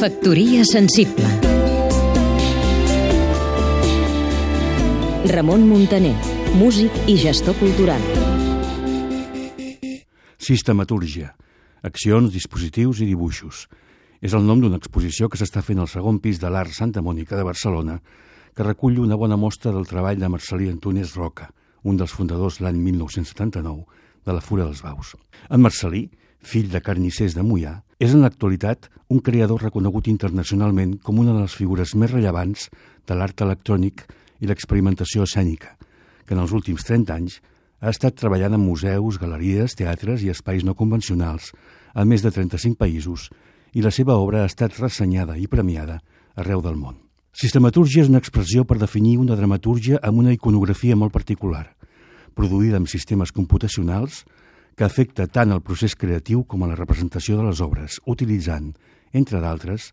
Factoria sensible Ramon Muntaner, músic i gestor cultural Sistematúrgia. Accions, dispositius i dibuixos. És el nom d'una exposició que s'està fent al segon pis de l'Art Santa Mònica de Barcelona que recull una bona mostra del treball de Marcelí Antúnez Roca, un dels fundadors l'any 1979 de la Fura dels Baus. En Marcelí, fill de carnissers de Mollà, és en l'actualitat un creador reconegut internacionalment com una de les figures més rellevants de l'art electrònic i l'experimentació escènica, que en els últims 30 anys ha estat treballant en museus, galeries, teatres i espais no convencionals a més de 35 països i la seva obra ha estat ressenyada i premiada arreu del món. Sistematúrgia és una expressió per definir una dramatúrgia amb una iconografia molt particular, produïda amb sistemes computacionals que afecta tant el procés creatiu com a la representació de les obres, utilitzant, entre d'altres,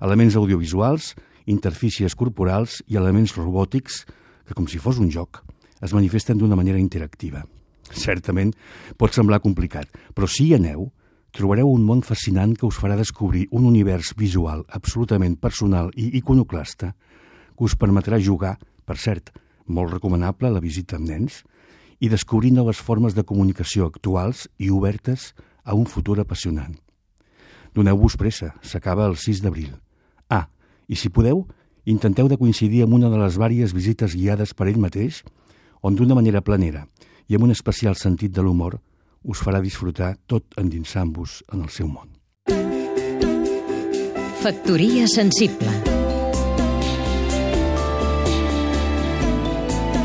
elements audiovisuals, interfícies corporals i elements robòtics que, com si fos un joc, es manifesten d'una manera interactiva. Certament pot semblar complicat, però si hi aneu, trobareu un món fascinant que us farà descobrir un univers visual absolutament personal i iconoclasta que us permetrà jugar, per cert, molt recomanable la visita amb nens, i descobrir noves formes de comunicació actuals i obertes a un futur apassionant. Doneu-vos pressa, s'acaba el 6 d'abril. Ah, i si podeu, intenteu de coincidir amb una de les vàries visites guiades per ell mateix, on d'una manera planera i amb un especial sentit de l'humor us farà disfrutar tot endinsant-vos en el seu món. Factoria sensible